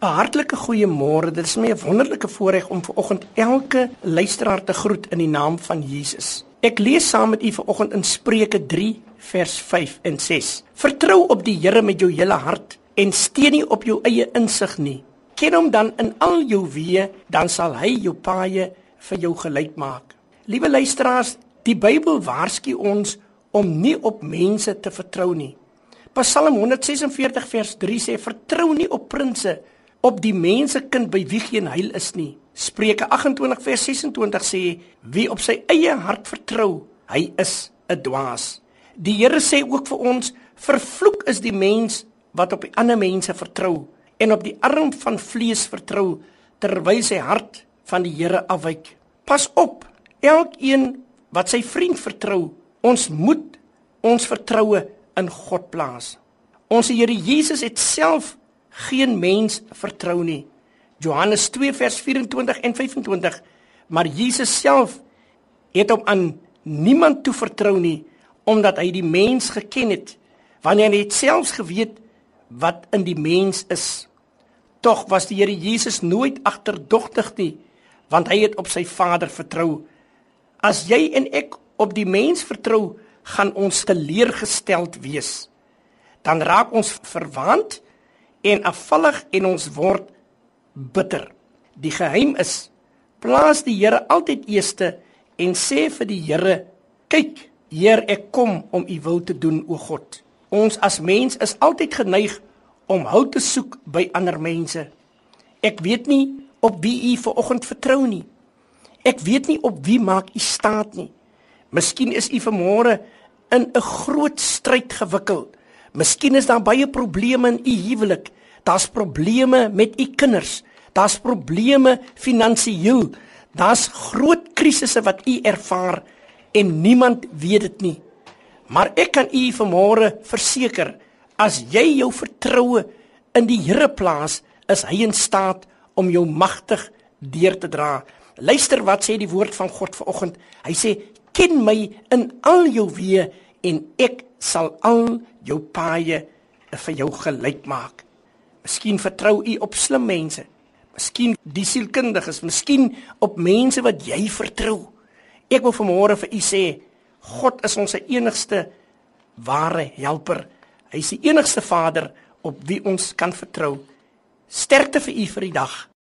'n Hartlike goeiemôre. Dit is my 'n wonderlike voorreg om vanoggend elke luisteraar te groet in die naam van Jesus. Ek lees saam met u vanoggend in Spreuke 3 vers 5 en 6. Vertrou op die Here met jou hele hart en steun nie op jou eie insig nie. Ken hom dan in al jou weë, dan sal hy jou paaie vir jou gelyk maak. Liewe luisteraars, die Bybel waarsku ons om nie op mense te vertrou nie. Psalm 146 vers 3 sê vertrou nie op prinses op die mensekind by wie geen heil is nie. Spreuke 28 vers 26 sê wie op sy eie hart vertrou, hy is 'n dwaas. Die Here sê ook vir ons vervloek is die mens wat op ander mense vertrou en op die arm van vlees vertrou terwyl sy hart van die Here afwyk. Pas op, elkeen wat sy vriend vertrou, ons moet ons vertroue in God plaas. Ons Here Jesus het self geen mens vertrou nie. Johannes 2 vers 24 en 25. Maar Jesus self het hom aan niemand toe vertrou nie omdat hy die mens geken het wanneer hy selfs geweet wat in die mens is. Tog was die Here Jesus nooit agterdogtig nie want hy het op sy Vader vertrou. As jy en ek op die mens vertrou, gaan ons teleurgesteld wees. Dan raak ons verwant en afvallig en ons word bitter. Die geheim is plaas die Here altyd eerste en sê vir die Here: "Kyk, Heer, ek kom om u wil te doen, o God." Ons as mens is altyd geneig om hulp te soek by ander mense. Ek weet nie op wie u vanoggend vertrou nie. Ek weet nie op wie maak u staat nie. Miskien is u vanmôre in 'n groot stryd gewikkeld. Miskien is daar baie probleme in u huwelik. Daar's probleme met u kinders. Daar's probleme finansiëel. Daar's groot krisisse wat u ervaar en niemand weet dit nie. Maar ek kan u vanmôre verseker, as jy jou vertroue in die Here plaas, is hy in staat om jou magtig deur te dra. Luister wat sê die woord van God vanoggend. Hy sê ken my in al jou weë en ek sal al jou paaie vir jou gelyk maak. Miskien vertrou u op slim mense. Miskien die sielkundiges, miskien op mense wat jy vertrou. Ek wil vanmôre vir u sê, God is ons enigste ware helper. Hy is die enigste Vader op wie ons kan vertrou. Sterkte vir u vir die dag.